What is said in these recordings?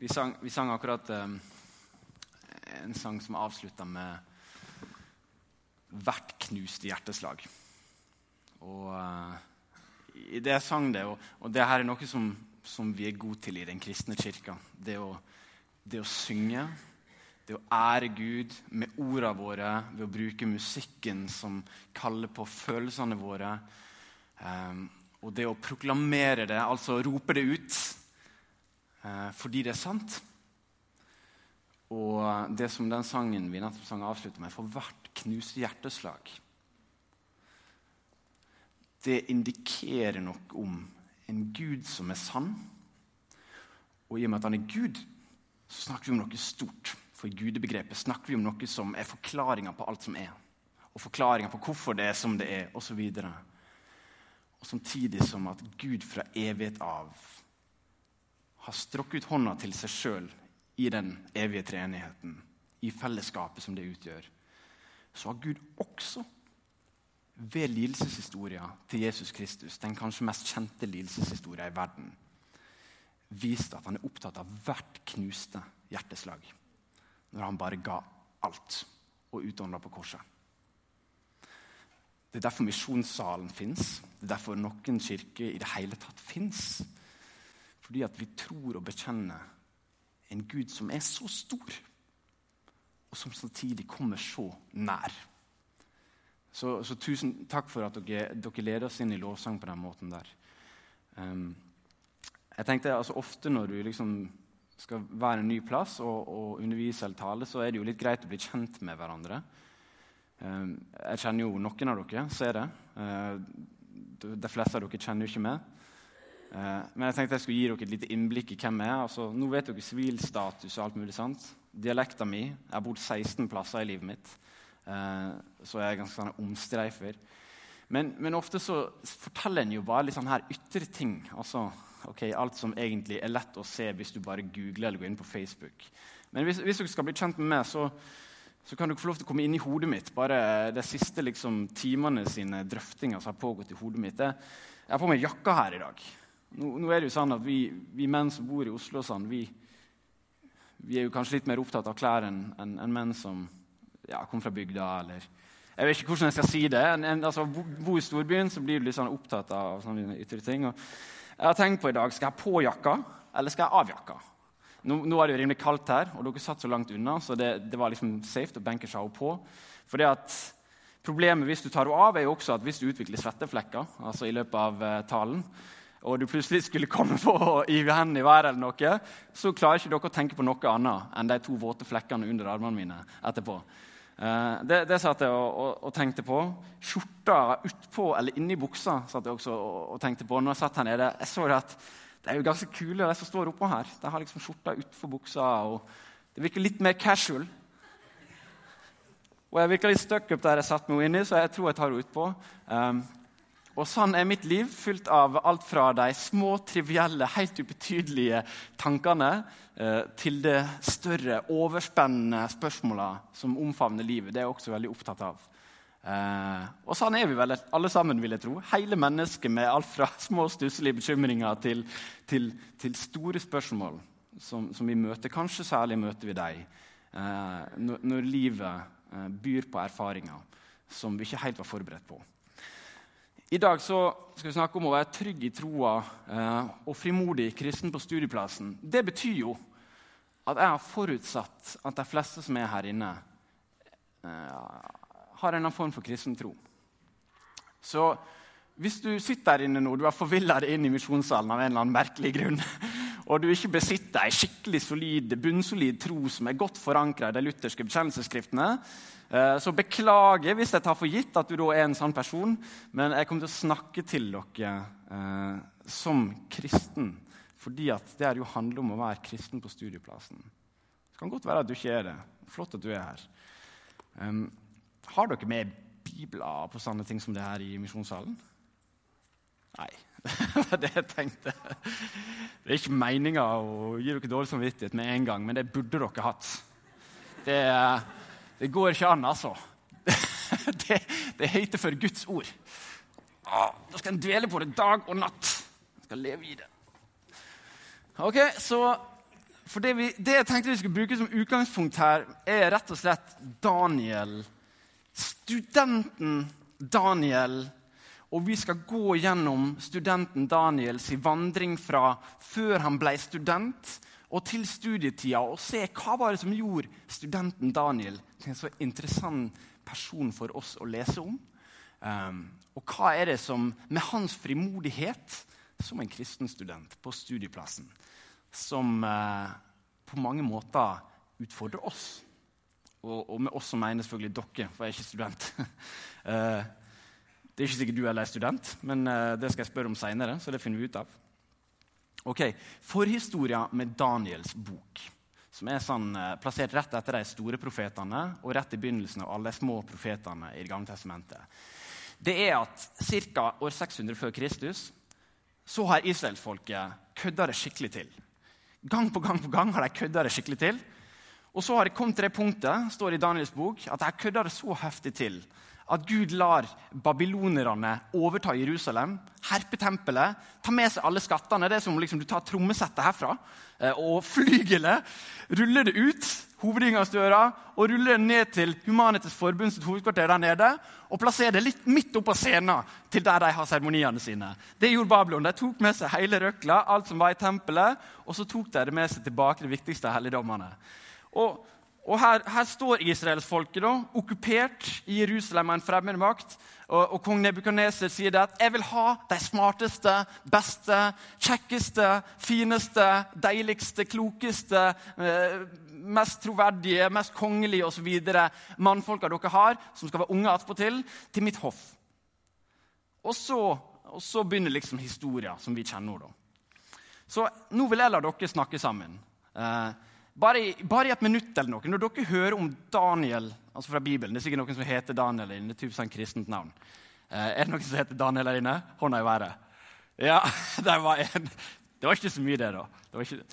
Vi sang, vi sang akkurat um, en sang som avslutta med 'Hvert knuste hjerteslag'. Og uh, det jeg sang det, og, og det her er noe som, som, vi er gode til i den kristne kirka. Det å, det å synge, det å ære Gud med ordene våre, ved å bruke musikken som kaller på følelsene våre. Um, og det å proklamere det, altså rope det ut fordi det er sant. Og det som den sangen vi nettopp sang avslutter med, for hvert knuste hjerteslag Det indikerer noe om en Gud som er sann. Og i og med at han er Gud, så snakker vi om noe stort. For i gudebegrepet snakker vi om noe som er forklaringa på alt som er. Og forklaringa på hvorfor det er som det er, osv. Og, og samtidig som at Gud fra evighet av har strukket ut hånda til seg sjøl i den evige treenigheten, i fellesskapet som det utgjør, så har Gud også ved lidelseshistoria til Jesus Kristus, den kanskje mest kjente lidelseshistoria i verden, vist at han er opptatt av hvert knuste hjerteslag når han bare ga alt og utånda på korset. Det er derfor misjonssalen fins. Det er derfor noen kirker i det hele tatt fins. Fordi at vi tror og bekjenner en Gud som er så stor, og som samtidig kommer så nær. Så, så tusen takk for at dere, dere, leder oss inn i lovsang på den måten der. Um, jeg tenkte altså Ofte når du liksom skal være en ny plass og, og, undervise eller tale, så er det jo litt greit å bli kjent med hverandre. Um, jeg kjenner jo noen av dere, ser det. Uh, de fleste av dere kjenner jo ikke meg. Eh, men jeg tenkte jeg skulle gi dere et lite innblikk i hvem jeg er. Altså, nå vet dere sivilstatus og alt mulig. sant? Dialekta mi Jeg har bodd 16 plasser i livet mitt, eh, så jeg er ganske sånn omstreifer. Men, men, ofte så forteller en jo bare litt sånn her ytre ting. Altså, okay, alt som egentlig er lett å se hvis du bare googler eller går inn på Facebook. Men hvis, hvis dere skal bli kjent med meg, så, så, kan dere få lov til å komme inn i hodet mitt. Bare de siste liksom, timene sine drøftinger som har pågått i hodet mitt. Jeg har på meg jakka her i dag. Nå, nå, er det jo sånn at vi, vi, menn som bor i Oslo, sånn, vi, vi, er jo kanskje litt mer opptatt av klær enn en, en menn som ja, kommer fra bygda. eller Jeg vet ikke hvordan jeg skal si det. En, en, altså, bo, bo, i storbyen så blir du litt sånn opptatt av sånne ytre ting. Og jeg har tenkt på i dag skal jeg på jakka eller skal jeg av jakka. Nå, nå er det jo rimelig kaldt her, og dere satt så langt unna, så det, det var liksom safe å benke seg på. At Problemet hvis du tar henne av, er jo også at hvis du utvikler svetteflekker altså i løpet av uh, talen, og du plutselig skulle komme på å hive hendene i været, eller noe, så klarer ikke dere å tenke på noe annet enn de to våte flekkene under armene mine etterpå. Uh, det, det, satt jeg og, og, og, tenkte på. Skjorta utpå eller inni buksa satt jeg også og, og, tenkte på. Når jeg satt her nede, jeg så at det er jo ganske kule, de som står oppå her. De har liksom skjorta utfor buksa. og Det virker litt mer casual. Og jeg virker litt stuck up der jeg satt meg inni, så jeg tror jeg tar henne utpå. Um, og sånn er mitt liv, fylt av alt fra de små, trivielle, helt ubetydelige tankene eh, til det større, overspennende spørsmåla som omfavner livet. Det er jeg også veldig opptatt av. Eh, og sånn er vi vel alle sammen, vil jeg tro. Hele mennesket med alt fra små, stusselige bekymringer til, til, til store spørsmål som, som, vi møter. Kanskje særlig møter vi dem eh, når, når, livet byr på erfaringer som vi ikke helt var forberedt på. I dag skal vi snakke om å være trygg i troa eh, og frimodig kristen på studieplassen. Det betyr jo at jeg har forutsatt at de fleste som er her inne, eh, har en eller annen form for kristen tro. Så hvis du sitter der inne nå, du har forvilla inn i misjonssalen av en eller annen merkelig grunn, og du ikke besitter ei skikkelig solid, bunnsolid tro som er godt forankra i de lutherske bekjennelsesskriftene, Eh, så beklager hvis jeg tar for gitt at du da er en sånn person, men jeg kommer til å snakke til dere eh, som kristen. Fordi at det jo handler om å være kristen på studieplassen. Det kan godt være at du ikke er det. Flott at du er her. Um, har dere med bibler på sånne ting som det her i misjonssalen? Nei. Det var det jeg tenkte. Det er ikke meninga å gi dere dårlig samvittighet med en gang, men det burde dere hatt. Det det går ikke an, altså. Det, det heter for Guds ord. Da skal en dvele på det dag og natt. En skal leve i det. Ok, Så det, vi, det, jeg tenkte vi skulle bruke som utgangspunkt her, er rett og slett Daniel. Studenten Daniel. Og vi skal gå gjennom studenten Daniels vandring fra før han ble student, og til studietida, og se hva var det som gjorde studenten Daniel til en så interessant person for oss å lese om. Um, og hva er det som, med hans frimodighet som en kristen student på studieplassen, som uh, på mange måter utfordrer oss. Og, og, med oss som mener selvfølgelig dere, for jeg er ikke student. uh, det er ikke sikkert du heller er student, men uh, det skal jeg spørre om seinere. Så det finner vi ut av. Ok, Forhistoria med Daniels bok, som er sånn, uh, plassert rett etter de store profetene og rett i begynnelsen av alle de små profetene i Det gamle testamentet, det er at ca. år 600 før Kristus så har israelsfolket kødda det skikkelig til. Gang på gang på gang har de kødda det skikkelig til. Og så har det kommet til det punktet står i Daniels bok, at jeg kødda det så heftig til at Gud lar babylonerne overta Jerusalem, herpe tempelet, ta med seg alle skattene. Det er som liksom du tar trommesettet herfra eh, og flygelet, ruller det ut hovedinngangsdøra og ruller det ned til Humanites Forbunds hovedkvarter der nede og plasserer det litt midt oppå scenen til der de har seremoniene sine. Det gjorde Babylon. De tok med seg hele røkla, alt som var i tempelet, og så tok de det med seg tilbake, de viktigste helligdommene. Og, og her, her, står israelsfolket okkupert i Jerusalem av en fremmed makt. Og, og kong Nebukaneser sier det at 'jeg vil ha de smarteste, beste, kjekkeste, fineste, deiligste, klokeste' eh, mest troverdige, mest kongelige osv. mannfolka dere har, som skal være unge attpåtil, til mitt hoff. Og så, og så begynner liksom historien som vi kjenner nå. Så nå vil jeg la dere snakke sammen. Eh, bare, i, bare, i, et minutt eller noe. Når dere hører om Daniel altså fra Bibelen Det er sikkert noen som heter Daniel. Det er sånn kristent navn. Eh, er det noen som heter Daniel der inne? Hånda i været. Ja, det var en. Det var ikke så mye, det, da. Det ikke...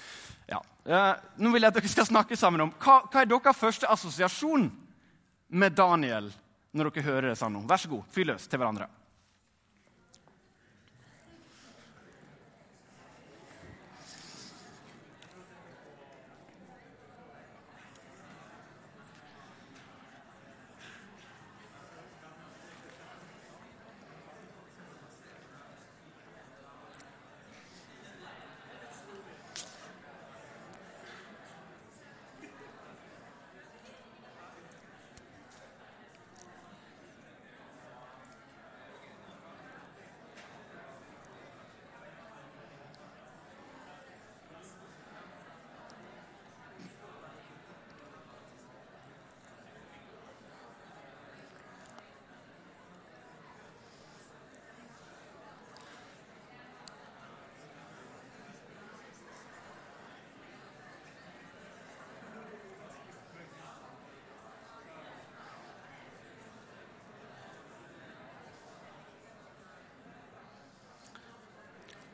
Ja. Eh, nå vil jeg at dere skal snakke sammen om hva, hva er deres første assosiasjon med Daniel når dere hører det sånn. Vær så god, fyr løs til hverandre.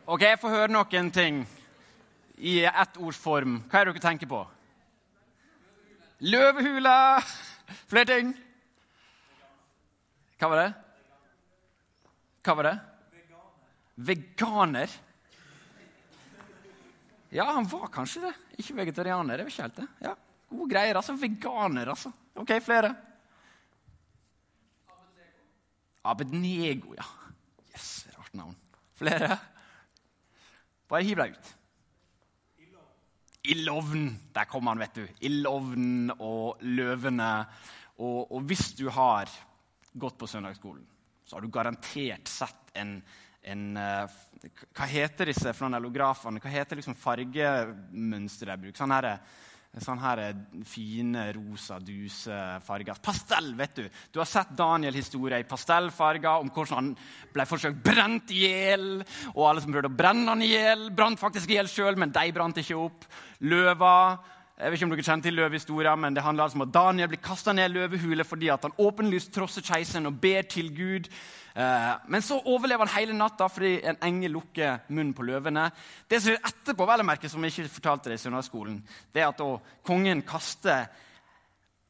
Ok, Jeg får høre noen ting i ett ords form. Hva er det dere tenker på? Løvehule! Flere ting? Hva var det? Hva var det? Veganer. Ja, han var kanskje det. Ikke vegetarianer. det var ikke helt det. Ja, Gode greier. altså. Veganer, altså. Ok, flere? Abednego, ja. Yes, rart navn. Flere? Bare hiv deg ut. Ildovn. Der kom han, vet du. Ildovn og løvene. Og, og, hvis du har gått på søndagsskolen, så har du garantert sett en, en uh, Hva heter disse flanellografene? Hva heter liksom fargemønsteret de bruker? Sånn herre Sånn her fine, rosa, duse farger. Pastell, vet du. Du har sett Daniel-historier i pastellfarger om hvordan han ble forsøkt brent i hjel. Og alle som prøvde å brenne han i hjel, brant faktisk i hjel sjøl, men de brant ikke opp. Løva Jeg vet ikke om dere kjenner til løvehistorien, men det handler altså om at Daniel blir kasta ned i løvehule fordi han åpenlyst trosser keiseren og ber til Gud. Eh, men så overlever han hele natta fordi en engel lukker munnen på løvene. Det som er etterpå, vel å merke, som jeg ikke fortalte det i søndagsskolen, det er at kongen kaster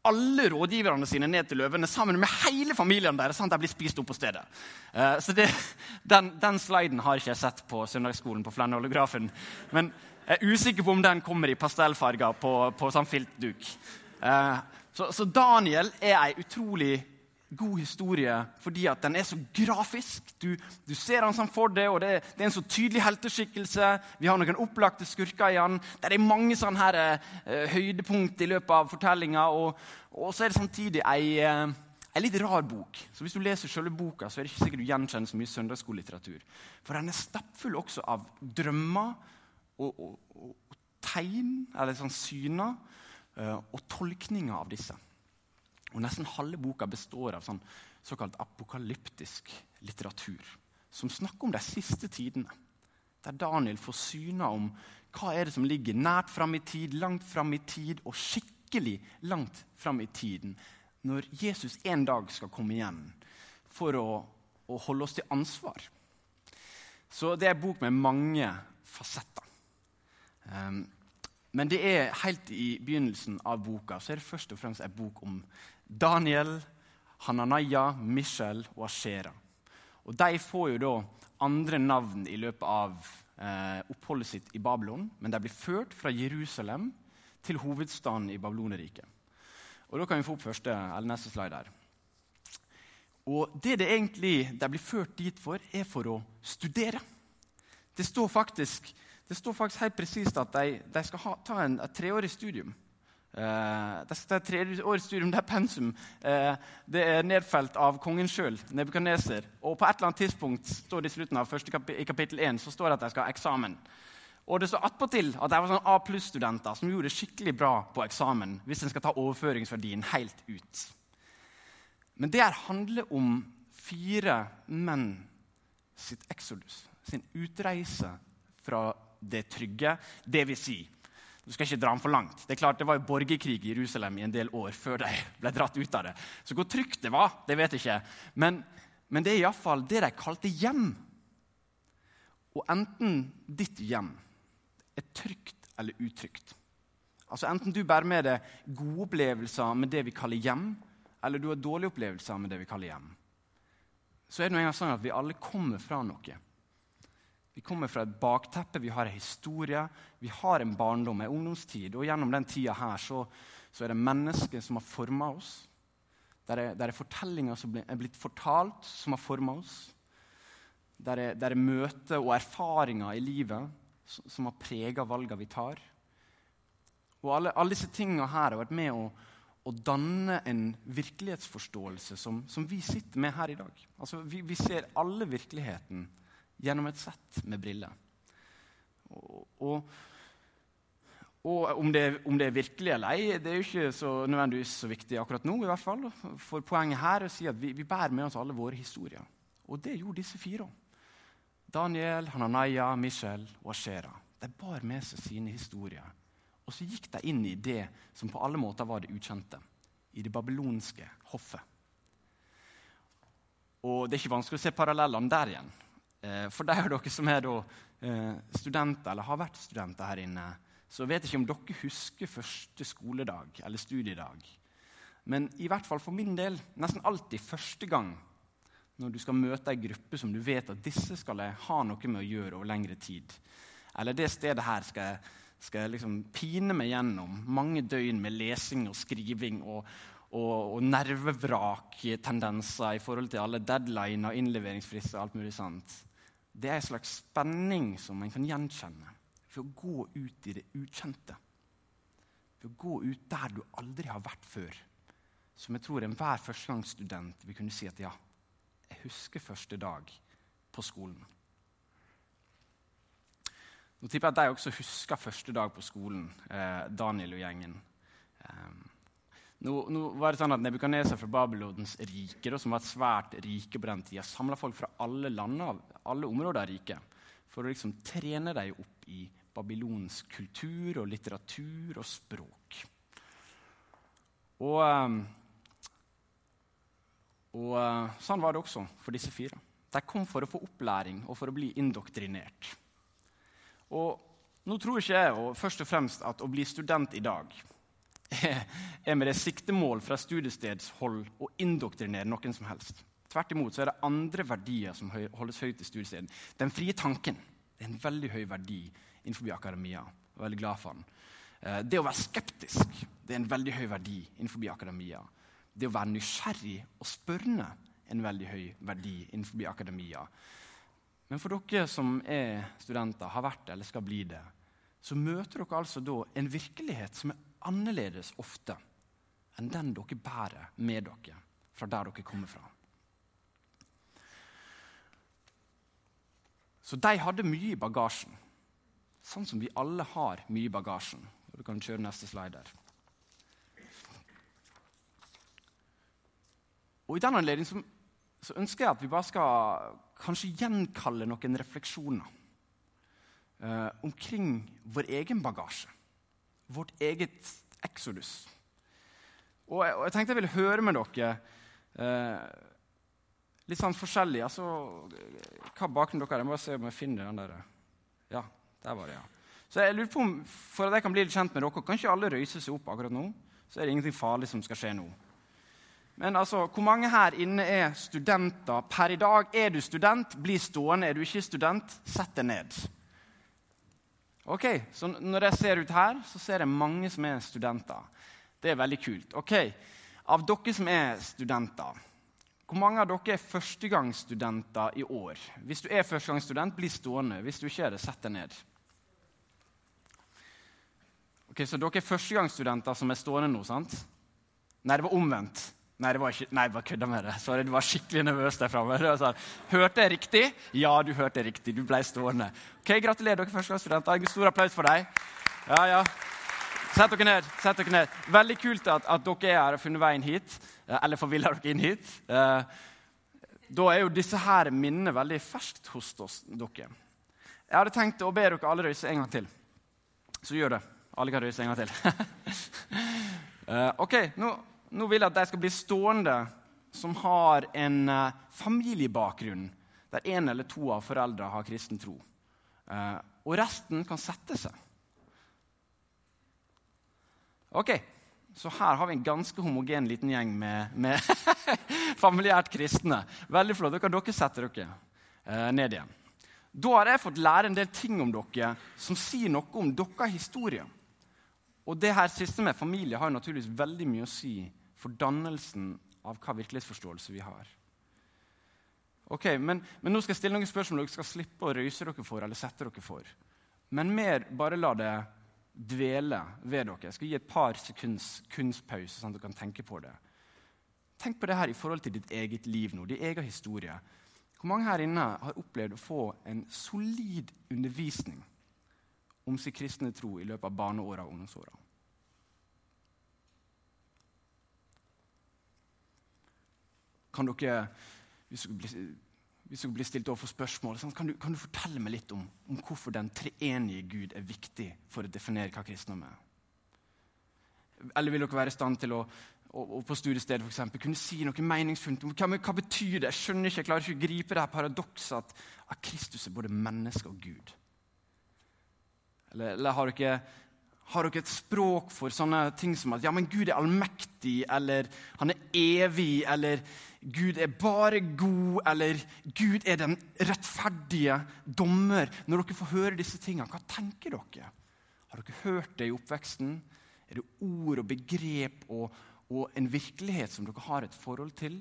alle rådgiverne sine ned til løvene sammen med hele familien deres. sånn at de blir spist opp på stedet. Eh, så det, den, den, sliden har ikke jeg sett på søndagsskolen. på Flanhollografen. Men, Jeg er usikker på om den kommer i pastellfarger på, på sånn filtduk. Eh, så, så, Daniel er ei utrolig god historie fordi at den er så grafisk. Du, du ser han som for deg, og det, det, er en så tydelig helteskikkelse. Vi har noen opplagte skurker i han. Det er mange sånne her, eh, høydepunkt i løpet av fortellinga. Og, og, så er det samtidig ei, eh, ei litt rar bok. Så Hvis du leser selve boka, så er det ikke sikkert du gjenkjenner så mye søndagsskolelitteratur. For den er stappfull også av drømmer og, og, og tegn, eller sånn syner, uh, og tolkninger av disse. Og Nesten halve boka består av sånn såkalt apokalyptisk litteratur. Som snakker om de siste tidene. Der Daniel får syner om hva er det som ligger nært fram i tid, langt fram i tid og skikkelig langt fram i tiden. Når Jesus en dag skal komme igjen for å, å holde oss til ansvar. Så det er en bok med mange fasetter. Um, men det er helt i begynnelsen av boka så er det først og fremst en bok om Daniel, Hananaya, Michel og Ashera. Og De får jo da andre navn i løpet av eh, oppholdet sitt i Babylon, men de blir ført fra Jerusalem til hovedstaden i Babylonerriket. Og Da kan vi få opp første, eller neste slide her. Og Det det egentlig de blir ført dit for, er for å studere. Det står faktisk det står faktisk helt presist at de, de skal ha, ta en, et treårig studium. Uh, er skal tredje et studium, det er pensum uh, det er nedfelt av kongen sjøl, Nebukadneser. Og på et eller annet tidspunkt står det i slutten av første kap kapittel 1 så står det at de skal ha eksamen. Og det står attpåtil at de var sånn A pluss-studenter som gjorde det skikkelig bra på eksamen hvis en skal ta overføringsverdien helt ut. Men det her handler om fire menn sitt exodus, sin utreise fra det trygge. Det vil si, du skal ikke dra den for langt. Det er klart det var jo borgerkrig i Jerusalem i en del år før de ble dratt ut av det. Så hvor trygt det var, det vet jeg ikke. Men, men det er iallfall det de kalte hjem. Og enten ditt hjem er trygt eller utrygt. Altså Enten du bærer med deg gode opplevelser med det vi kaller hjem, eller du har dårlige opplevelser med det vi kaller hjem, så er det noe sånn at vi alle kommer fra noe. Vi kommer fra et bakteppe, vi har en historie, vi har en barndom, en ungdomstid. Og gjennom den tida her så, så er det mennesker som har forma oss. Der er, der er fortellinger som er blitt fortalt, som har forma oss. Der er, der er møter og erfaringer i livet som har prega valgene vi tar. Og alle, alle disse tingene her har vært med å, å danne en virkelighetsforståelse som, som, vi sitter med her i dag. Altså, vi, vi ser alle virkeligheten gjennom et sett med briller. Og, og, og om, det, om, det, er virkelig eller ei, det er jo ikke så nødvendigvis så viktig akkurat nå. i hvert fall. For poenget her er å si at vi, vi bærer med oss alle våre historier. Og det gjorde disse fire. Daniel, Hananaya, Michel og Ashera. De bar med seg sine historier. Og så gikk de inn i det som på alle måter var det ukjente. I det babylonske hoffet. Og Det er ikke vanskelig å se parallellene der igjen. Eh, for de av dere som er eh, studenter eller har vært studenter her inne, så vet jeg ikke om dere husker første skoledag eller studiedag. Men i hvert fall for min del nesten alltid første gang når du skal møte ei gruppe som du vet at disse skal jeg ha noe med å gjøre over lengre tid. Eller det stedet her skal jeg, skal jeg liksom pine meg gjennom mange døgn med lesing og skriving og, og, og nervevrak-tendenser i forhold til alle deadliner, innleveringsfrister og alt mulig sånt det er en slags spenning som en kan gjenkjenne for å gå ut i det ukjente. For å gå ut der du aldri har vært før. Som jeg tror enhver førstegangsstudent vil kunne si at ja, jeg husker første dag på skolen. Nå tipper jeg at de også husker første dag på skolen, eh, Daniel og gjengen. Eh, nå, nå, var det sånn at Nebukadneser fra Babylons rike, da, som var svært rike på den tida, samla folk fra alle land alle områder av riket for å liksom trene dem opp i babylonsk kultur og litteratur og språk. Og, ehm, og eh, sånn var det også for disse fire. De kom for å få opplæring og for å bli indoktrinert. Og nå tror ikke jeg og først og fremst at å bli student i dag er med det siktemål fra studiestedshold å indoktrinere noen som helst. Tvert imot så er det andre verdier som holdes høyt i studiesteden. Den frie tanken er en veldig høy verdi innenfor akademia. Jeg er veldig glad for den. Eh, det å være skeptisk det er en veldig høy verdi innenfor akademia. Det å være nysgjerrig og spørrende er en veldig høy verdi innenfor akademia. Men for dere som er studenter, har vært det eller skal bli det, så møter dere altså da en virkelighet som er annerledes ofte enn den dere bærer med dere fra der dere kommer fra. Så de hadde mye i bagasjen, sånn som vi alle har mye i bagasjen. Du kan kjøre neste slide der. Og I den anledning så, så, ønsker jeg at vi bare skal kanskje gjenkalle noen refleksjoner eh, omkring vår egen bagasje. Vårt eget exodus. Og jeg, og jeg tenkte jeg ville høre med dere eh, litt sånn forskjellig. Altså, hva bakgrunnen dere har. Jeg må bare se om jeg finner den der. Ja, der var det, ja. Så jeg lurer på om, For at jeg kan bli litt kjent med dere, kan ikke alle røyse seg opp akkurat nå? Så er det ingenting farlig som skal skje nå. Men altså, hvor mange her inne er studenter per i dag? Er du student, bli stående. Er du ikke student, sett deg ned. Ok, så Når jeg ser ut her, så ser jeg mange som er studenter. Det er veldig kult. Ok, Av dere som er studenter, hvor mange av dere er førstegangsstudenter i år? Hvis du er førstegangsstudent, bli stående. Hvis du ikke er det, sett deg ned. Ok, Så dere er førstegangsstudenter som er stående nå, sant? Nei, det var omvendt. Nei, det var ikke, nei, bare kødda med det. Sorry, Du var skikkelig nervøs der framme. Sånn, hørte jeg riktig? Ja, du hørte riktig. Du ble stående. Ok, Gratulerer, dere førstegangsstudenter. En stor applaus for deg. Ja, ja. Sett dere ned. sett dere ned. Veldig kult at, at dere er her og funnet veien hit. Eh, eller forvilla dere inn hit. Eh, da er jo disse her minnene veldig ferskt hos oss, dere. Jeg hadde tenkt å be dere alle røyse en gang til. Så gjør det. Alle kan røyse en gang til. uh, ok, nå, nå, vil jeg at de skal bli stående som har en uh, familiebakgrunn der en eller to av foreldra har kristen tro. Uh, og resten kan sette seg. Ok, så her har vi en ganske homogen liten gjeng med, med familiært kristne. Veldig flott. Da kan dere sette dere ned igjen. Da har jeg fått lære en del ting om dere som sier noe om deres historie. Og det her siste med familie har naturligvis veldig mye å si for dannelsen av hva virkelighetsforståelse vi har. Ok, men, men, Nå skal jeg stille noen spørsmål dere skal slippe å røyse dere for. eller sette dere for. Men mer bare la det dvele ved dere. Jeg skal gi et par sekunds kunstpause, sånn at dere kan tenke på det. Tenk på det her i forhold til ditt eget liv nå, din egen historie. Hvor mange her inne har opplevd å få en solid undervisning om sin kristne tro i løpet av barneåra og ungdomsåra. Kan dere, hvis dere blir, hvis dere blir stilt overfor spørsmål, kan du, kan du, fortelle meg litt om, om, hvorfor den treenige Gud er viktig for å definere hva kristendom er? Eller vil dere være i stand til å og, på studiestedet for eksempel, kunne si noe meningsfullt om hva, hva betyr det Jeg skjønner ikke, jeg klarer ikke å gripe det paradokset at, at Kristus er både menneske og Gud. Eller, eller har, dere, har, dere, et språk for sånne ting som at ja, men Gud er allmektig, eller han er evig, eller Gud er bare god, eller Gud er den rettferdige dommer? Når dere får høre disse tingene, hva tenker dere? Har dere hørt det i oppveksten? Er det ord og begrep og, og en virkelighet som dere har et forhold til?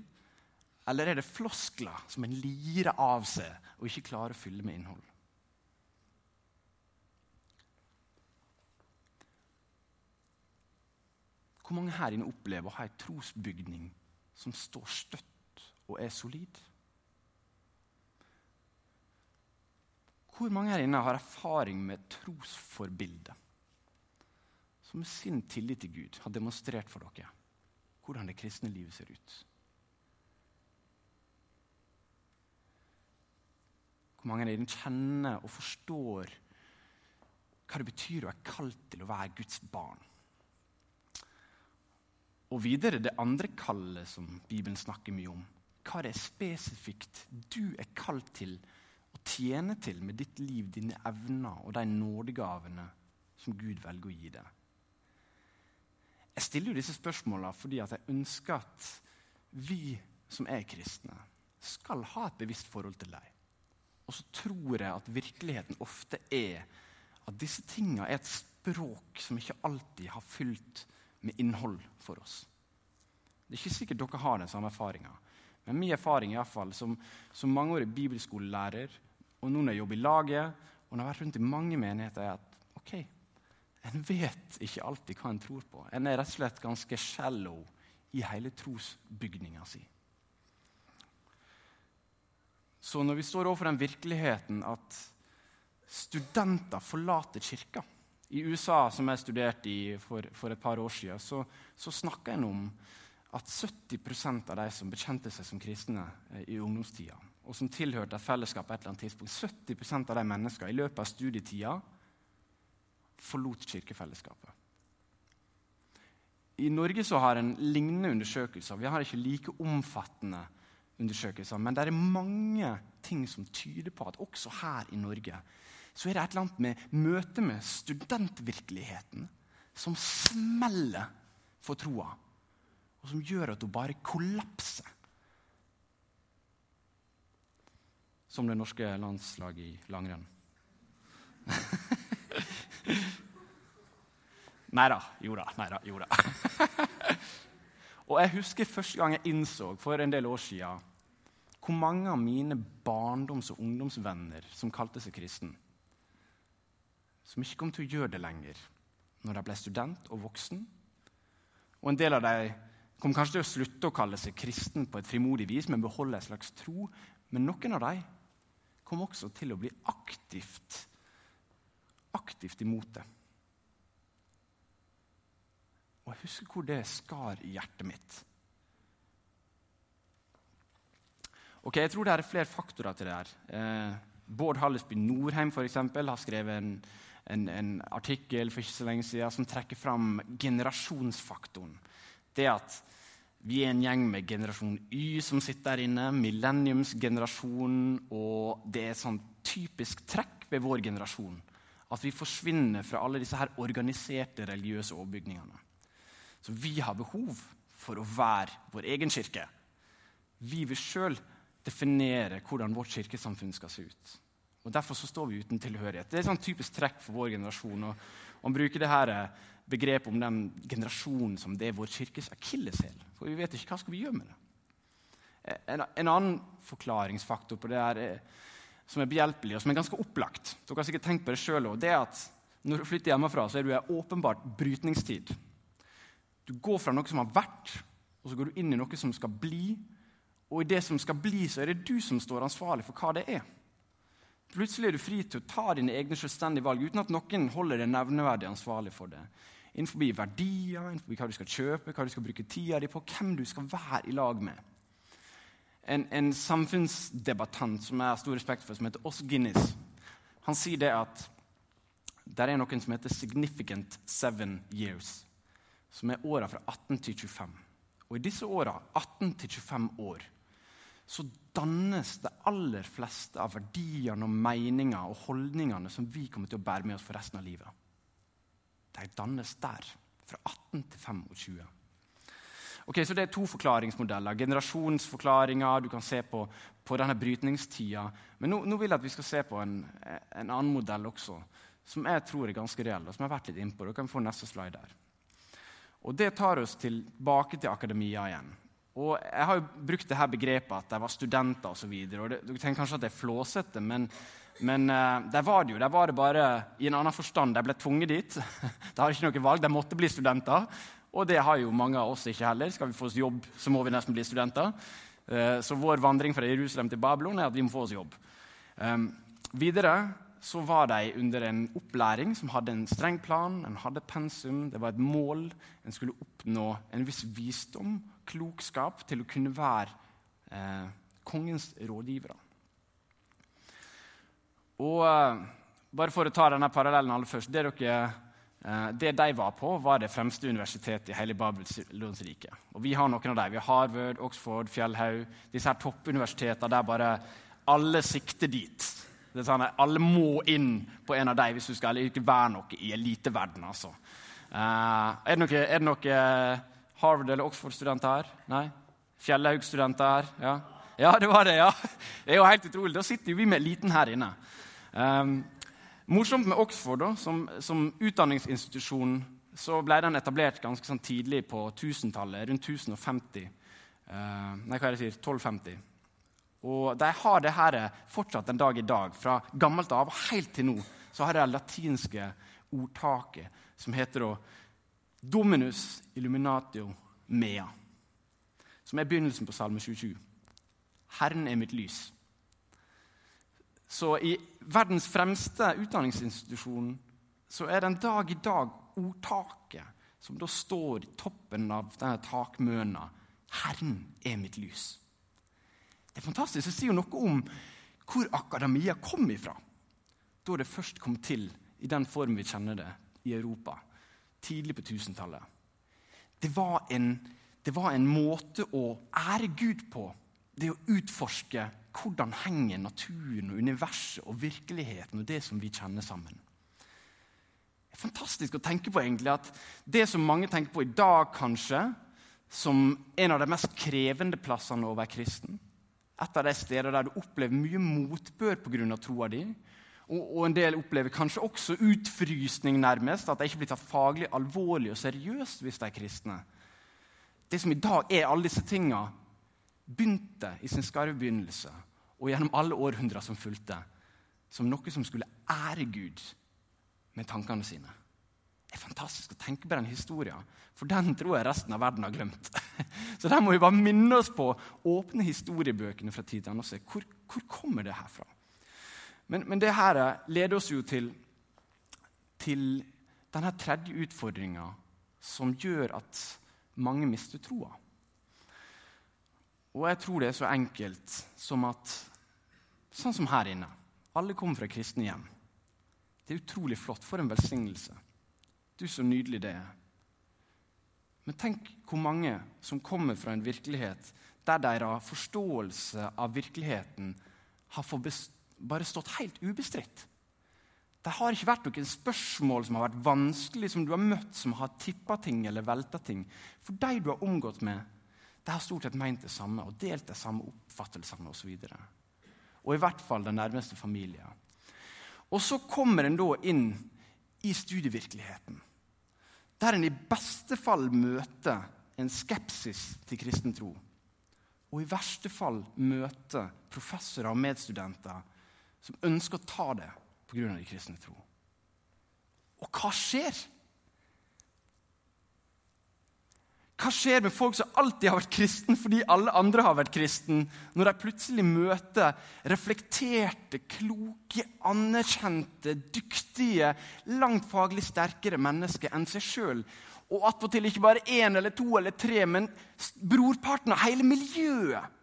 Eller er det floskler som en lirer av seg og ikke klarer å fylle med innhold? Hvor mange her inne opplever å ha en trosbygning som står støtt og er solid? Hvor mange her inne har erfaring med trosforbildet? Som med sin tillit til Gud har demonstrert for dere hvordan det kristne livet ser ut? Hvor mange her inne kjenner og forstår hva det betyr å være kalt til å være Guds barn? Og videre det andre kallet som Bibelen snakker mye om. Hva det er spesifikt du er kalt til å tjene til med ditt liv, dine evner og de nådegavene som Gud velger å gi deg. Jeg stiller jo disse spørsmåla fordi jeg ønsker at vi som er kristne, skal ha et bevisst forhold til deg. Og så tror jeg at virkeligheten ofte er at disse tingene er et språk som ikke alltid har fylt med innhold for oss. Det er ikke sikkert dere har den samme erfaringa. Men min erfaring i hvert fall, som, som mangeårig bibelskolelærer, og nå når jeg jobber i laget, og når jeg har vært rundt i mange menigheter, er at ok, en vet ikke alltid hva en tror på. En er rett og slett ganske shallow i hele trosbygninga si. Så når vi står overfor den virkeligheten at studenter forlater kirka I USA, som jeg studerte i for, for et par år siden, så, så snakka en om at 70% av de som bekjente seg som kristne eh, i ungdomstida, og som tilhørte et fellesskap på et eller annet tidspunkt, 70% av de menneskene i løpet av studietida forlot kirkefellesskapet. I Norge så har en lignende undersøkelser. Vi har ikke like omfattende undersøkelser, men det er mange ting som tyder på at også her i Norge så er det et eller annet med møtet med studentvirkeligheten som smeller for troa og som gjør at hun bare kollapser. Som det norske landslaget i langrenn. nei da. Jo da. Nei da. Jo da. og jeg husker første gang jeg innså for en del år siden hvor mange av mine barndoms- og ungdomsvenner som kalte seg kristen, som ikke kom til å gjøre det lenger når de ble student og voksen. Og en del av dem kom kanskje til å slutte å kalle seg kristen på et frimodig vis, men beholde en slags tro. Men noen av dem kom også til å bli aktivt, aktivt imot det. Og jeg husker hvor det skar i hjertet mitt. Ok, Jeg tror det er flere faktorer til det her. Eh, Bård Hallesby Norheim for eksempel, har skrevet en, en, en, artikkel for ikke så lenge siden som trekker fram generasjonsfaktoren. Det at vi er en gjeng med generasjon Y som sitter der inne, millenniumsgenerasjonen, og det er et sånn typisk trekk ved vår generasjon at vi forsvinner fra alle disse her organiserte religiøse overbygningene. Så vi har behov for å være vår egen kirke. Vi vil sjøl definere hvordan vårt kirkesamfunn skal se ut. Og Derfor så står vi uten tilhørighet. Det er et sånn typisk trekk for vår generasjon. og Man bruker det her begrepet om den generasjonen som det er vår kirkes akilleshæl. For vi vet ikke hva skal vi gjøre med det. En, en annen forklaringsfaktor på det her, som er behjelpelig og som er ganske opplagt, dere har sikkert tenkt på det selv også, det er at når du flytter hjemmefra, så er du i åpenbart brytningstid. Du går fra noe som har vært, og så går du inn i noe som skal bli. Og i det som skal bli, så er det du som står ansvarlig for hva det er. Plutselig er du fri til å ta dine egne selvstendige valg uten at noen holder deg nevneverdig ansvarlig for det. Innenfor verdier, innenfor hva du skal kjøpe, hva du skal bruke tida di på, hvem du skal være i lag med. En, en samfunnsdebattant som jeg har stor respekt for, som heter Oss Guinness, han sier det at det er noen som heter 'significant seven years', som er åra fra 18 til 25. Og i disse åra, 18 til 25 år, så dannes det aller fleste av verdiene og meningene og holdningene som vi kommer til å bære med oss for resten av livet. De dannes der, fra 18 til 25. Ok, så Det er to forklaringsmodeller. Generasjonsforklaringer. Du kan se på, på denne brytningstida. Men nå, nå, vil jeg at vi skal se på en, en, annen modell også, som jeg tror er ganske reell, og som jeg har vært litt innpå. Du kan få neste slide der. Og Det tar oss tilbake til akademia igjen. Og Jeg har jo brukt det her begrepet at de var studenter osv. Dere tenker kanskje at det er flåsete, men, men uh, var det jo. Der var det bare i en annen forstand. De ble tvunget dit. De har ikke noe valg. De måtte bli studenter. Og det har jo mange av oss ikke heller. Skal vi få oss jobb, så må vi nesten bli studenter. Uh, så vår vandring fra Jerusalem til Babylon er at vi må få oss jobb. Um, videre så var de under en opplæring som hadde en streng plan, en hadde pensum, det var et mål. En skulle oppnå en viss visdom klokskap til å kunne være eh, kongens rådgivere. Og eh, bare for å ta denne parallellen aller først Det, dere, eh, det de var på, var det fremste universitetet i hele Babylonsriket. Og vi har noen av dem. Vi har Harvard, Oxford, Fjellhaug. Disse her toppuniversitetene der bare alle sikter dit. Det er sånn at Alle må inn på en av dem hvis du skal ikke være noe i eliteverden. Altså. Uh, er det noe, er det noe Harvard- eller Oxford-studenter her? Nei? Fjellhaug-studenter her? Ja. ja, det var det. ja. Det er jo helt utrolig. Da sitter vi med eliten her inne. Um, Morsomt med Oxford da, som, som utdanningsinstitusjon så ble den etablert ganske sånn tidlig på 1000-tallet, rundt 1050. Uh, nei, hva er det jeg sier? 1250. Og de har det her fortsatt en dag i dag. Fra gammelt av og helt til nå så har de det latinske ordtaket som heter da Dominus illuminatio mea. Som er begynnelsen på Salme 27. Herren er mitt lys. Så i verdens fremste utdanningsinstitusjon så er det en dag i dag ordtaket som da står i toppen av denne takmøna. Herren er mitt lys. Det er fantastisk. Det sier jo noe om hvor akademia kom ifra. Da det først kom til i den form vi kjenner det i Europa, tidlig på 1000-tallet. Det, det, var en måte å ære Gud på. Det å utforske hvordan henger naturen og universet og virkeligheten og det som vi kjenner sammen. Det er fantastisk å tenke på egentlig at det som mange tenker på i dag, kanskje, som en av de mest krevende plassene å være kristen, et av de steder der du opplever mye motbør pga. troa di. Og, en del opplever kanskje også utfrysning, nærmest. At de ikke blir tatt faglig alvorlig og seriøst hvis de er kristne. Det som i dag er alle disse tinga, begynte i sin skarve begynnelse og gjennom alle århundrer som fulgte, som noe som skulle ære Gud med tankene sine. Det er fantastisk å tenke på den historien, for den tror jeg resten av verden har glemt. Så der må vi bare minne oss på, åpne historiebøkene fra tid til annen og se hvor, hvor kommer det her fra. Men, men det her leder oss jo til, til denne tredje utfordringa som gjør at mange mister troa. Og jeg tror det er så enkelt som at sånn som her inne Alle kommer fra kristne hjem. Det er utrolig flott. For en velsignelse. Du, så nydelig det er. Men tenk hvor mange som kommer fra en virkelighet der deres forståelse av virkeligheten har bare stått helt ubestridt. Det har ikke vært noen spørsmål som har vært vanskelig, som du har møtt, som har tippa ting eller velta ting. For de du har omgått med, de har stort sett meint det samme og delt de samme oppfattelsene osv. Og, og i hvert fall den nærmeste familien. Og så kommer en da inn i studievirkeligheten der en i beste fall møter en skepsis til kristen tro. Og i verste fall møter professorer og medstudenter som ønsker å ta det pga. de kristne tro. Og hva skjer? Hva skjer med folk som alltid har vært kristen fordi alle andre har vært kristen, når de plutselig møter reflekterte, kloke, anerkjente, dyktige, langt faglig sterkere mennesker enn seg sjøl? Og attpåtil ikke bare én eller to eller tre, men brorparten av hele miljøet.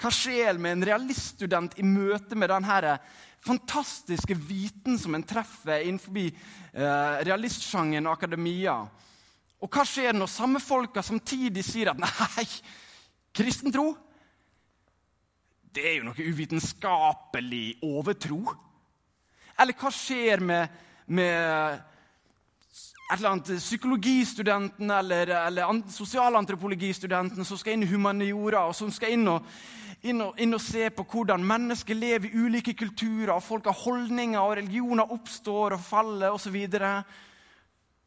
Hva skjer med en realiststudent i møte med denne fantastiske viten som en treffer innenfor eh, realistsjangeren og akademia? Og hva skjer når samme folka samtidig sier at nei, kristen tro det er jo noe uvitenskapelig overtro? Eller hva skjer med, med et eller annet psykologistudenten eller, eller sosialantropologistudenten som skal inn i humaniora, og som skal inn og, inn, og, inn og, se på hvordan mennesker lever i ulike kulturer, og folk har holdninger, og religioner oppstår og faller osv.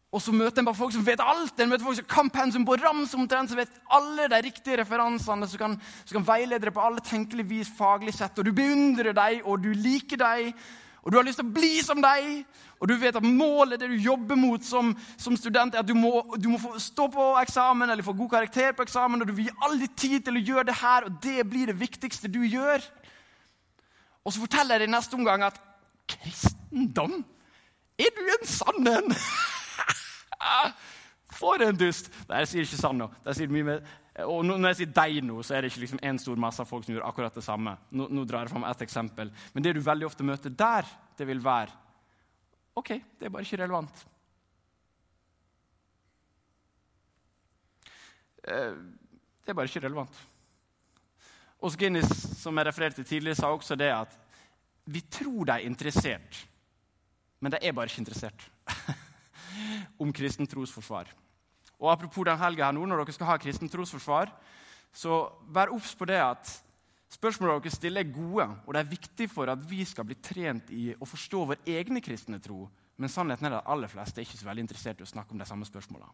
Og, så møter en bare folk som vet alt. En møter folk som kan pensum på rams omtrent, som vet alle de riktige referansene, som kan, som kan veilede deg på alle tenkelige vis faglig sett. Og du beundrer dem, og du liker dem, og du har lyst til å bli som deg, Og du vet at målet det du jobber mot som, som student, er at du må, du må, få stå på eksamen eller få god karakter på eksamen, og du vil gi all din tid til å gjøre det her, og det blir det viktigste du gjør. Og så forteller jeg i neste omgang at kristendom er du en sann en? For en dust! Nei, jeg sier ikke sann nå. sier mye mer. Og når jeg sier deg nå, så er det ikke liksom en stor masse av folk som gjør akkurat det samme. Nå, nå drar jeg fram ett eksempel. Men det du veldig ofte møter der, det vil være OK, det er bare ikke relevant. Eh, det er bare ikke relevant. Os Guinness, som jeg refererte tidligere, sa også det at vi tror de er interessert, men de er bare ikke interessert. om kristen trosforsvar. Og Apropos den helga her nå, når dere skal ha kristent trosforsvar, så vær obs på det at Spørsmålene dere stiller, er gode, og det er viktig for at vi skal bli trent i å forstå vår egne kristne tro. Men sannheten er at aller fleste er ikke så veldig interessert i å snakke om de samme spørsmålene.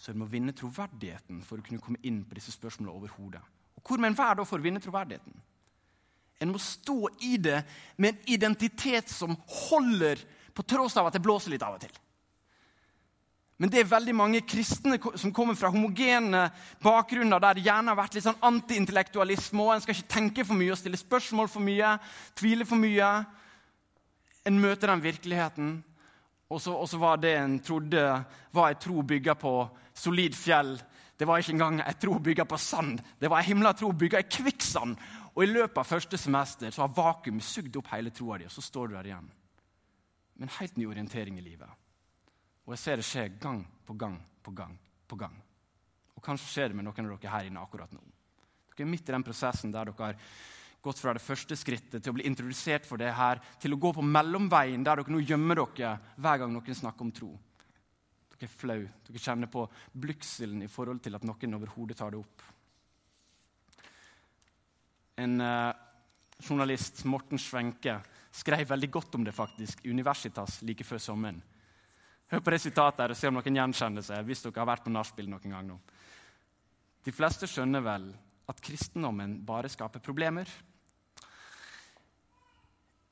Så du må vinne troverdigheten for å kunne komme inn på disse spørsmålene overhodet. Og hvor med en være da for å vinne troverdigheten? En må stå i det med en identitet som holder, på tross av at det blåser litt av og til. Men det er veldig mange kristne som kommer fra homogene bakgrunner der det gjerne har vært litt sånn antiintellektualisme, og en skal ikke tenke for mye og stille spørsmål for mye, tvile for mye. En møter den virkeligheten, og så, og så var det en trodde var ei tro bygga på solid fjell. Det var ikke engang ei tro bygga på sand. Det var ei himla tro bygga i kvikksand. Og i løpet av første semester så har vakuumet sugd opp hele troa di, og så står du der igjen. Med en helt ny orientering i livet. Og jeg ser det skje gang på gang på gang på gang. Og kanskje skjer det med noen av dere her inne akkurat nå. Dere er midt i den prosessen der dere har gått fra det første skrittet til å bli introdusert for det her, til å gå på mellomveien der dere nå gjemmer dere hver gang noen snakker om tro. Dere er flau. Dere kjenner på blygselen i forhold til at noen overhodet tar det opp. En eh, journalist, Morten Schwenke, skrev veldig godt om det faktisk Universitas like før sommeren. Hør på det sitatet her og se om noen gjenkjenner seg. hvis dere har vært på nachspiel noen gang nå. De fleste skjønner vel at kristendommen bare skaper problemer.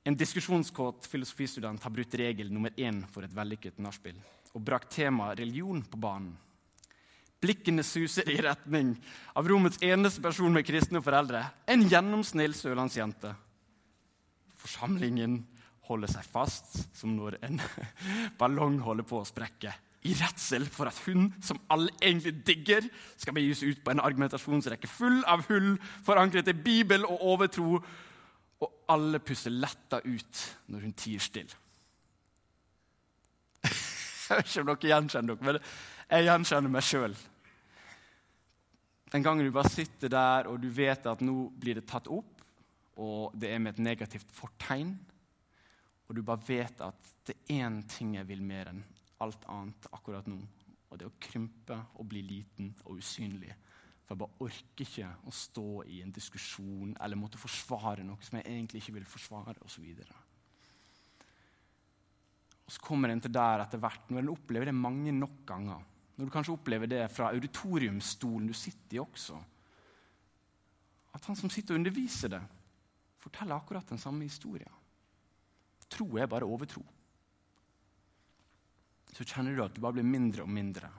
En diskusjonskåt filosofistudent har brutt regel nummer én for et vellykket nachspiel og brakt temaet religion på banen. Blikkene suser i retning av rommets eneste person med kristne foreldre, en gjennomsnill sørlandsjente. Forsamlingen holder seg fast som når en ballong holder på å sprekke. I redsel for at hun, som alle egentlig digger, skal begis ut på en argumentasjonsrekke full av hull forankret i Bibel og overtro, og alle puster letta ut når hun tier stille. Jeg vet ikke om dere gjenkjenner dere, men jeg gjenkjenner meg sjøl. Den gangen du bare sitter der og du vet at nå blir det tatt opp, og det er med et negativt fortegn, og du bare vet at det er én ting jeg vil mer enn alt annet akkurat nå. Og det er å krympe og bli liten og usynlig. For jeg bare orker ikke å stå i en diskusjon eller måtte forsvare noe som jeg egentlig ikke vil forsvare, osv. Og, og så kommer en til der etter hvert, når en opplever det mange nok ganger. Når du kanskje opplever det fra auditoriumsstolen du sitter i også. At han som sitter og underviser det, forteller akkurat den samme historien tro er bare overtro. Så kjenner du at du bare blir mindre og mindre.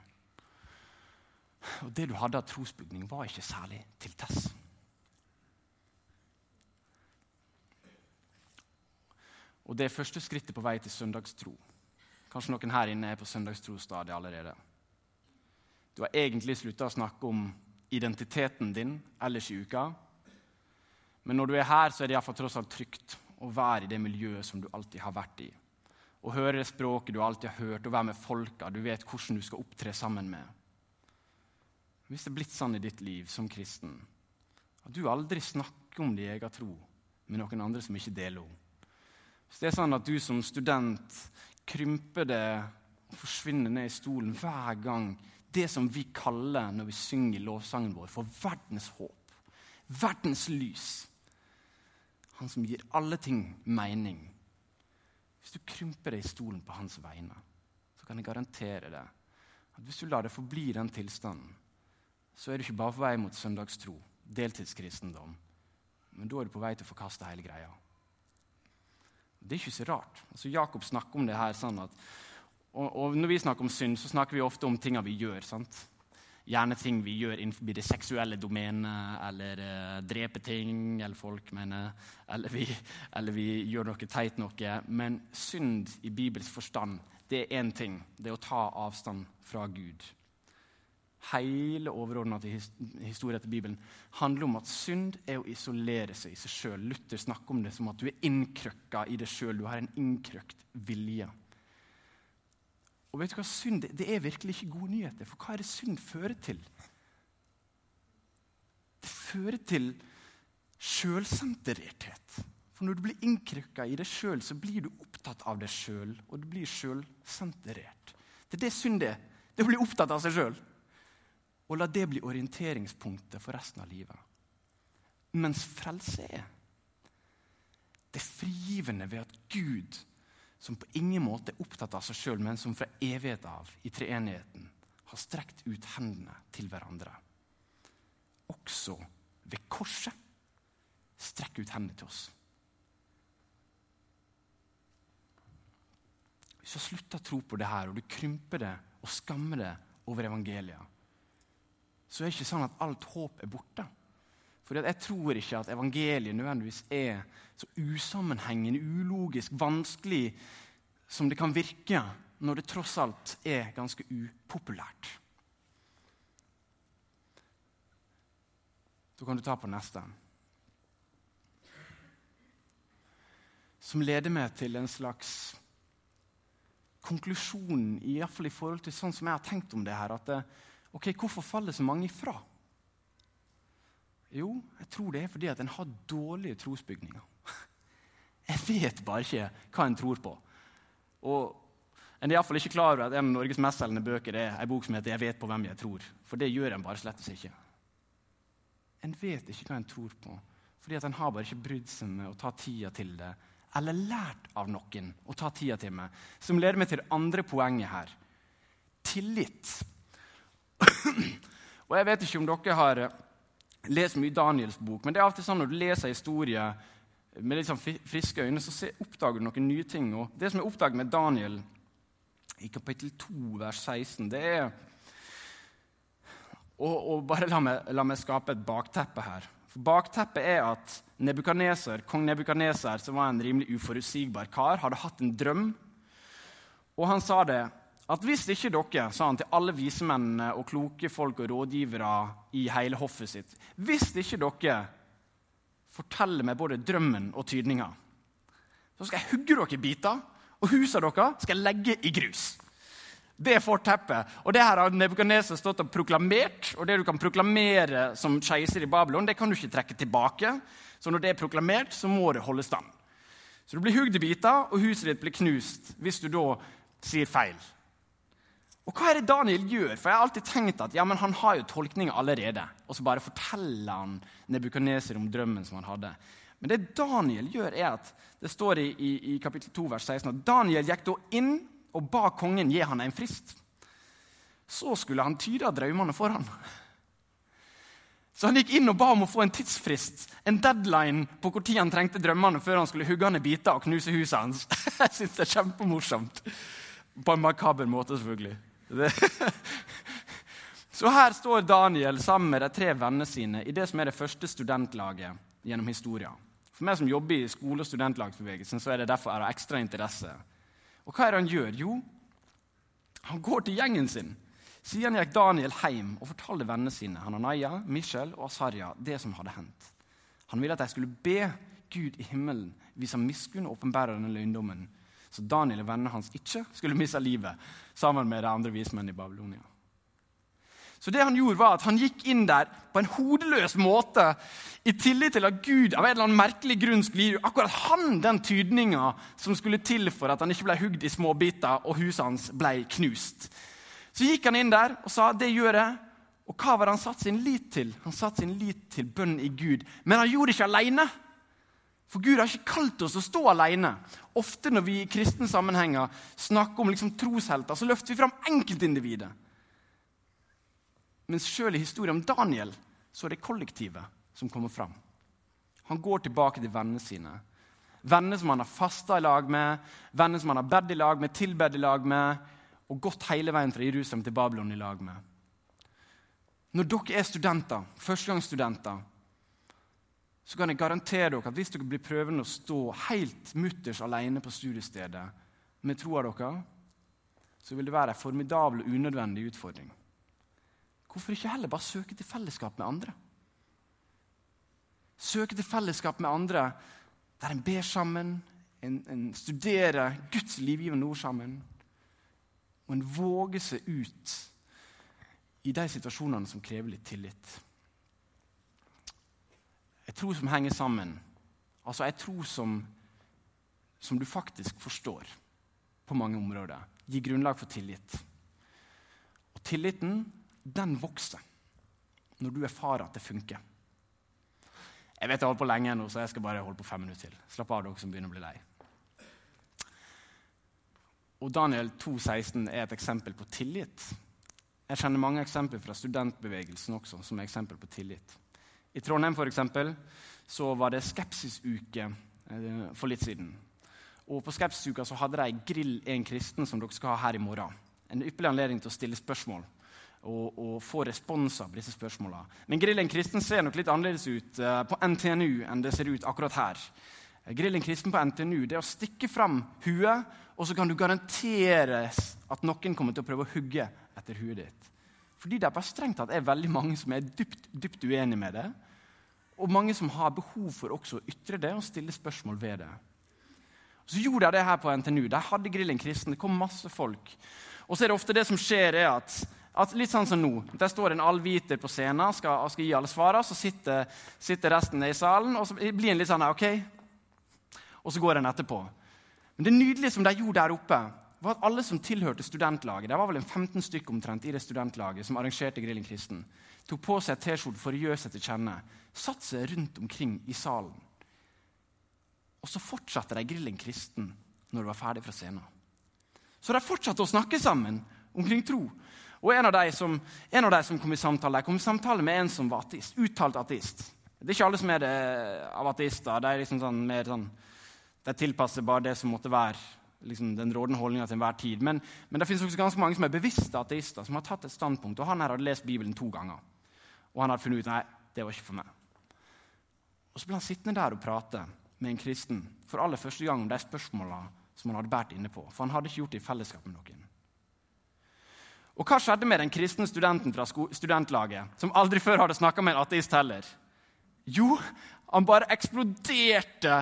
Og det du hadde av trosbygning, var ikke særlig til tess. Og det er første skrittet på vei til søndagstro. Kanskje noen her inne er på søndagstro-stadiet allerede. Du har egentlig slutta å snakke om identiteten din ellers i uka. Men når du er her, så er det iallfall tross alt trygt å være i det miljøet som du alltid har vært i. Å høre det språket du alltid har hørt, og være med folka du vet hvordan du skal opptre sammen med. Hvis det er blitt sånn i ditt liv som kristen at du aldri snakker om din egen tro med noen andre som ikke deler henne Hvis det er sånn at du som student krymper det og forsvinner ned i stolen hver gang det som vi kaller når vi synger lovsangen vår, for verdens håp, verdens lys han som gir alle ting mening. Hvis du krymper deg i stolen på hans vegne, så kan jeg garantere deg at hvis du lar det forbli den tilstanden, så er du ikke bare på vei mot søndagstro, deltidskristendom, men da er du på vei til å forkaste hele greia. Det er ikke så rart. Altså, Jakob snakker om det her sånn at og, og, Når vi snakker om synd, så snakker vi ofte om tinga vi gjør. sant? Gjerne ting vi gjør innenfor det seksuelle domenet, eller uh, drepe ting, eller folk mener, eller vi, eller vi gjør noe teit noe. Men synd i Bibels forstand, det er én ting. Det er å ta avstand fra Gud. Hele overordna historien til Bibelen handler om at synd er å isolere seg i seg sjøl. Luther snakker om det som at du er innkrøkka i deg sjøl. Du har en innkrøkt vilje. Og vet du hva synd Det er virkelig ikke gode nyheter. For hva er det synd fører til? Det fører til sjølsentererthet. For når du blir innkrykka i deg sjøl, så blir du opptatt av deg sjøl, og du blir sjølsenterert. Det er det synd er. Det å bli opptatt av seg sjøl. Og la det bli orienteringspunktet for resten av livet. Mens frelse er det frigivende ved at Gud, som på ingen måte er opptatt av seg sjøl, men som fra evighet av, i treenigheten, har strekt ut hendene til hverandre. Også ved korset strekker ut hendene til oss. Hvis du slutter å tro på det her, og du krymper det og skammer det over evangeliet, så er det ikke sånn at alt håp er borte. For jeg tror ikke at evangeliet nødvendigvis er så usammenhengende, ulogisk, vanskelig som det kan virke når det tross alt er ganske upopulært. Så kan du ta på neste. Som leder meg til en slags konklusjon, iallfall i forhold til sånn som jeg har tenkt om det her. at det, ok, Hvorfor faller så mange ifra? Jo, jeg tror det er fordi at en har dårlige trosbygninger. Jeg vet bare ikke hva en tror på. Og En er iallfall ikke klar over at en av Norges mestselgende bøker er en bok som heter 'Jeg vet på hvem jeg tror'. For det gjør en bare slett ikke. En vet ikke hva en tror på, fordi at en har bare ikke brydd seg med å ta tida til det, eller lært av noen å ta tida til meg. Som leder meg til det andre poenget her. Tillit. Og jeg vet ikke om dere har leser mye Daniels bok, men det er alltid sånn når du leser historie med litt sånn friske øyne, så oppdager du noen nye ting. Og det som er oppdaget med Daniel i kapittel 2, vers 16, det er og, og bare la meg, la meg, skape et bakteppe her. For Bakteppet er at Nebukaneser, kong Nebukaneser, som var en rimelig uforutsigbar kar, hadde hatt en drøm. Og han sa det at hvis ikke dere, sa han til alle vismennene og kloke folk og rådgivere i hele hoffet sitt Hvis ikke dere forteller meg både drømmen og tydninga, så skal jeg hugge dere i biter, og husene deres skal jeg legge i grus. Det er forteppet. Og det her har Nebukadneser stått og proklamert. Og det du kan proklamere som keiser i Babylon, det kan du ikke trekke tilbake. Så når det er proklamert, så må det holde stand. Så du blir hugd i biter, og huset ditt blir knust hvis du da sier feil. Og hva er det Daniel gjør? For Jeg har alltid tenkt at ja, men han har jo tolkning allerede. Og så bare forteller han Nebukaneser om drømmen som han hadde. Men det Daniel gjør, er at det står i, i, i kapittel 2, vers 16 at Daniel gikk da inn og ba kongen gi han en frist. Så skulle han tyde drømmene for han. Så han gikk inn og ba om å få en tidsfrist, en deadline på tid han trengte drømmene før han skulle hugge han i biter og knuse huset hans. Jeg synes det er kjempemorsomt. På en makaber måte, selvfølgelig. Så her står Daniel sammen med de tre vennene sine i det som er det første studentlaget gjennom historien. For meg som jobber i skole- og studentlagsbevegelsen, så er det derfor av ekstra interesse. Og hva er det han gjør? Jo, han går til gjengen sin. Siden gikk Daniel hjem og fortalte vennene sine Hananaya, Michel og Asarja, det som hadde hendt. Han ville at de skulle be Gud i himmelen vise miskunn og åpenbære denne løgndommen så Daniel og vennene hans ikke skulle miste livet sammen med de andre vismennene i Babylonia. Så det Han gjorde var at han gikk inn der på en hodeløs måte i tillit til at Gud av en eller annen merkelig grunn skulle gi akkurat han den tydninga som skulle til for at han ikke ble hugd i småbiter og huset hans ble knust. Så gikk han inn der og sa det gjør jeg. Og hva var det han satt sin lit til? Han satt sin lit til bønn i Gud. Men han gjorde det ikke aleine. For Gud har ikke kalt oss å stå alene. Ofte når vi i kristne sammenhenger snakker om liksom troshelter, så løfter vi fram enkeltindividet. Men sjøl i historien om Daniel så er det kollektivet som kommer fram. Han går tilbake til vennene sine. Venner som han har fasta i lag med, venner som han har bedt i lag med, tilbedt i lag med, og gått hele veien fra Jerusalem til Babylon i lag med. Når dere er studenter, førstegangsstudenter, så kan jeg garantere dere at hvis dere blir prøvende å stå helt mutters alene på studiestedet med troa deres, så vil det være en formidabel og unødvendig utfordring. Hvorfor ikke heller bare søke til fellesskap med andre? Søke til fellesskap med andre der en ber sammen, en, en studerer Guds livgivende ord sammen, og en våger seg ut i de situasjonene som krever litt tillit. En tro som henger sammen. Altså en tro som, som du faktisk forstår på mange områder. Gir grunnlag for tillit. Og tilliten, den vokser når du erfarer at det funker. Jeg vet jeg har holdt på lenge nå, så jeg skal bare holde på fem minutter til. Slapp av, dere som begynner å bli lei. Og Daniel 2,16 er et eksempel på tillit. Jeg kjenner mange eksempler fra studentbevegelsen også som er eksempel på tillit. I Trondheim for eksempel, så var det skepsisuke eh, for litt siden. Og På skepsisuka så hadde de Grill en kristen, som dere skal ha her i morgen. En ypperlig anledning til å stille spørsmål og, og få responser på disse spørsmåla. Men Grill en kristen ser nok litt annerledes ut uh, på NTNU enn det ser ut akkurat her. Grill en kristen på NTNU det er å stikke fram huet, og så kan du garanteres at noen kommer til å prøve å hugge etter huet ditt. Fordi det er bare strengt tatt er veldig mange som er dypt, dypt uenige med det. Og mange som har behov for også å ytre det og stille spørsmål ved det. Så gjorde jeg det her på NTNU. Der hadde grillen kristen. Det kom masse folk. Og så er det ofte det som skjer, er at, at litt sånn som nå. Der står en allviter på scenen skal, skal, gi alle svarene. Så sitter, sitter resten i salen, og så blir en litt sånn OK. Og så går en etterpå. Men det nydelige som de gjorde der oppe, var at alle som tilhørte studentlaget, det var vel en 15 stykk omtrent i det studentlaget som arrangerte Grillen kristen, tok på seg T-skjorte for å gjøre seg til kjenne, satte seg rundt omkring i salen. Og så fortsatte de Grillen kristen når de var ferdig fra scenen. Så de fortsatte å snakke sammen omkring tro. Og en av de som, av de som kom i samtale, kom i samtale med en som var ateist, uttalt ateist. Det er ikke alle som er det av ateister. De, er liksom sånn, mer sånn, de tilpasser bare det som måtte være liksom, den rådende holdninga til enhver tid. Men, men, det også ganske mange som er bevisste ateister, som har tatt et standpunkt. Og han her hadde lest Bibelen to ganger, og han hadde funnet ut nei, det var ikke for meg. Og Så ble han sittende der og prate med en kristen for aller første gang om de spørsmåla som han hadde båret inne på. For han hadde ikke gjort det i fellesskap med noen. Og hva skjedde med den kristne studenten fra studentlaget, som aldri før hadde snakka med en ateist heller? Jo, han bare eksploderte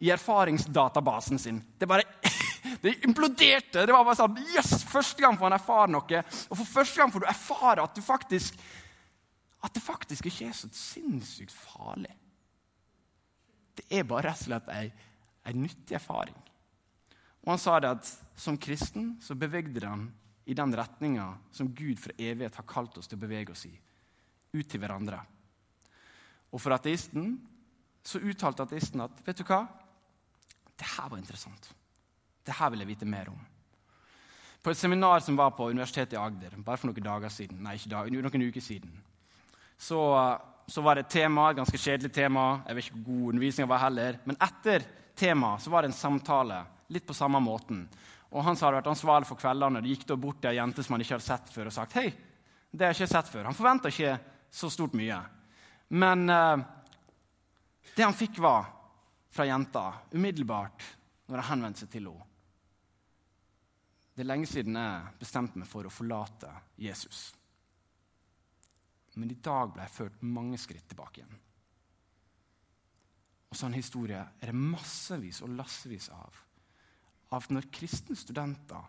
i erfaringsdatabasen sin. Det bare det imploderte. Det var bare sånn, yes, Første gang får han erfare noe. Og for første gang får du erfare at, du faktisk, at det faktisk ikke er så sinnssykt farlig. Det er bare rett og slett ei, ei nyttig erfaring. Og han sa det at som kristen så bevegde han i den retninga som Gud for evighet har kalt oss til å bevege oss i. Ut til hverandre. Og for ateisten så uttalte ateisten at vet du hva? Det her var interessant. Det her vil jeg vite mer om. På et seminar som var på Universitetet i Agder bare for noen dager siden, nei, ikke dag, noen uker siden, så, så, var det et tema, et ganske kjedelig tema. Jeg vet ikke hvor god undervisninga var heller. Men etter temaet var det en samtale litt på samme måten. Og Han som hadde vært ansvarlig for kveldene, det gikk da bort til ei jente som han ikke hadde sett før, og sagt hei, det har jeg ikke sett før. Han forventa ikke så stort mye. Men uh, det han fikk, var fra jenta umiddelbart når han henvendte seg til henne det er lenge siden jeg bestemte meg for å forlate Jesus. Men i dag ble jeg ført mange skritt tilbake igjen. Og sånn historie er det massevis og lassevis av. Av når kristne studenter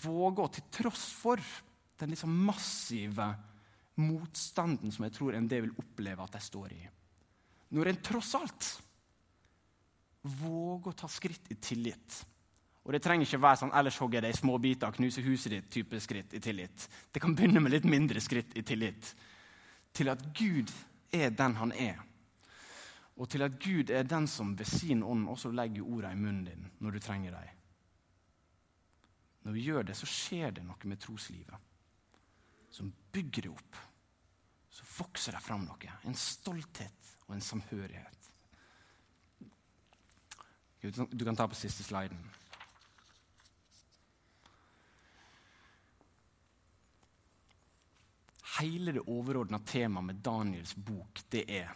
våger, til tross for den liksom massive motstanden som jeg tror en del vil oppleve at de står i Når en tross alt våger å ta skritt i tillit og det trenger ikke være sånn 'ellers hogger jeg deg i småbiter og knuser huset ditt' type skritt i tillit. Det kan begynne med litt mindre skritt i tillit. Til at Gud er den han er. Og til at Gud er den som ved sin ånd også legger ordene i munnen din når du trenger dem. Når vi gjør det, så skjer det noe med troslivet som bygger det opp. Så vokser det fram noe. En stolthet og en samhørighet. Du kan ta på siste sliden. Hele det overordna temaet med Daniels bok, det er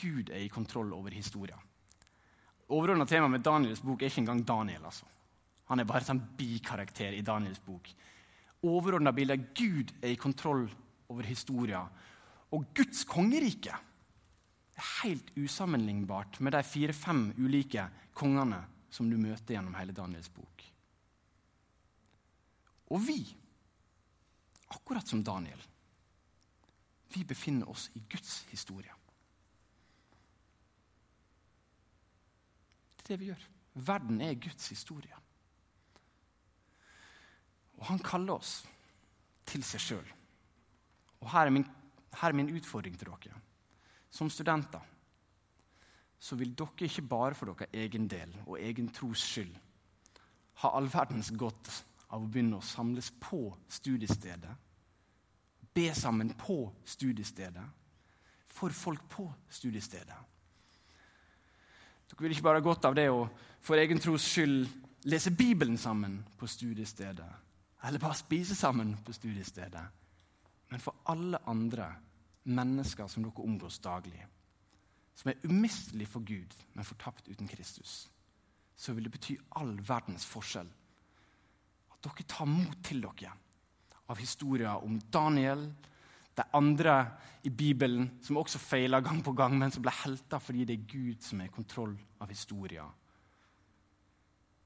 Gud er i kontroll over historia. Overordna tema med Daniels bok er ikke engang Daniel. altså. Han er bare en bikarakter i Daniels bok. Overordna bilde er Gud er i kontroll over historia. Og Guds kongerike er helt usammenlignbart med de fire-fem ulike kongene som du møter gjennom hele Daniels bok. Og vi akkurat som Daniel. Vi befinner oss i Guds historie. Det er det vi gjør. Verden er Guds historie. Og han kaller oss til seg sjøl. Og her er, min, her er min utfordring til dere. som studenter, så vil dere ikke bare for deres egen del og egen tros skyld ha all verdens godt av å begynne å samles på studiestedet, be sammen på studiestedet, for folk på studiestedet. Dere vil ikke bare ha godt av det å for egen tros skyld lese Bibelen sammen på studiestedet, eller bare spise sammen på studiestedet, men for alle andre mennesker som dere omgås daglig, som er umistelige for Gud, men fortapt uten Kristus, så vil det bety all verdens forskjell dere tar mot til dere av historier om Daniel, de andre i Bibelen som også feila gang på gang, men som ble helter fordi det er Gud som er i kontroll av historien.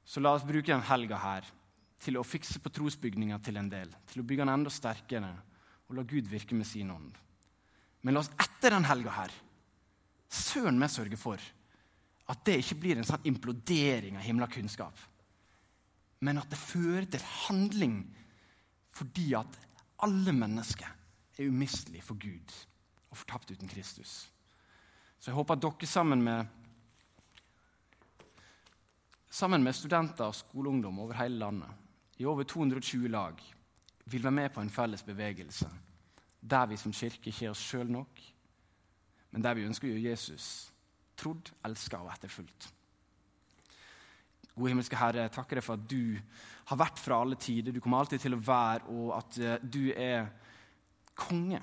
Så la oss bruke denne helga her til å fikse på trosbygninga til en del, til å bygge den enda sterkere og la Gud virke med sin ånd. Men la oss etter den helga her søren meg sørge for at det ikke blir en sånn implodering av himla kunnskap, men at det fører til handling fordi at alle mennesker er umistelige for Gud og fortapt uten Kristus. Så jeg håper at dere sammen med, sammen med studenter og skoleungdom over hele landet, i over 220 lag, vil være med på en felles bevegelse der vi som kirke ikke er oss sjøl nok, men der vi ønsker å gjøre Jesus trodd, elska og etterfulgt. Gode himmelske Herre, jeg takker deg for at du har vært fra alle tider. Du kommer alltid til å være, og at eh, du er konge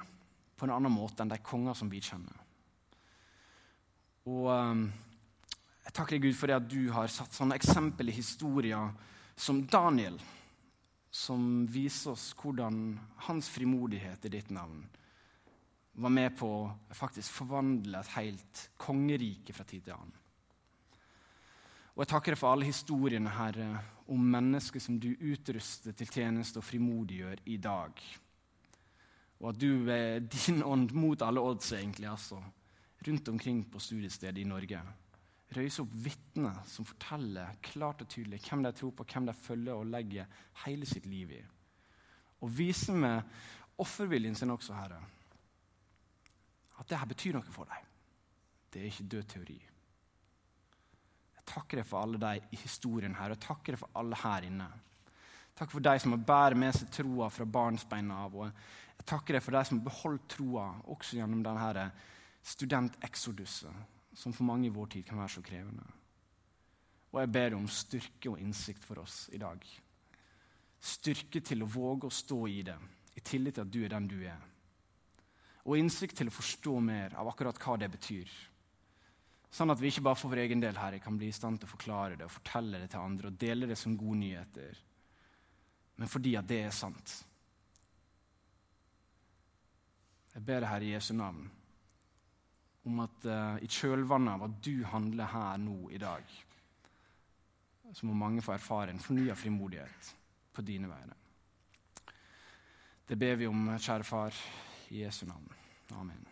på en annen måte enn de konger som vi kjenner. Og um, jeg takker deg, Gud, for det at du har satt sånne eksempel i historien som Daniel, som viser oss hvordan hans frimodighet i ditt navn var med på å faktisk forvandle et helt kongerike fra tid til annen. Og Jeg takker deg for alle historiene Herre, om mennesker som du utruster til tjeneste og frimodiggjør i dag. Og at du ved din ånd, mot alle odds, egentlig, altså, rundt omkring på studiestedet i Norge, røyser opp vitner som forteller klart og tydelig hvem de tror på, hvem de følger og legger hele sitt liv i. Og viser med offerviljen sin også, Herre, at det her betyr noe for dem. Det er ikke død teori. Jeg takker deg for alle de i historien her, og takker deg for alle her inne. Takk for de som har bærer med seg troa fra barnsbeina av. og Jeg takker deg for de som har beholdt troa også gjennom denne studenteksoduset, som for mange i vår tid kan være så krevende. Og jeg ber om styrke og innsikt for oss i dag. Styrke til å våge å stå i det, i tillit til at du er den du er og innsikt til å forstå mer av akkurat hva det betyr. Sånn at vi ikke bare for vår egen del her kan bli i stand til å forklare det og fortelle det til andre og dele det som gode nyheter, men fordi at det er sant. Jeg ber deg, Herre i Jesu navn, om at uh, i kjølvannet av at du handler her nå i dag, så må mange få erfare en fornya frimodighet på dine vegne. Det ber vi om, kjære far, i Jesu navn. Amen.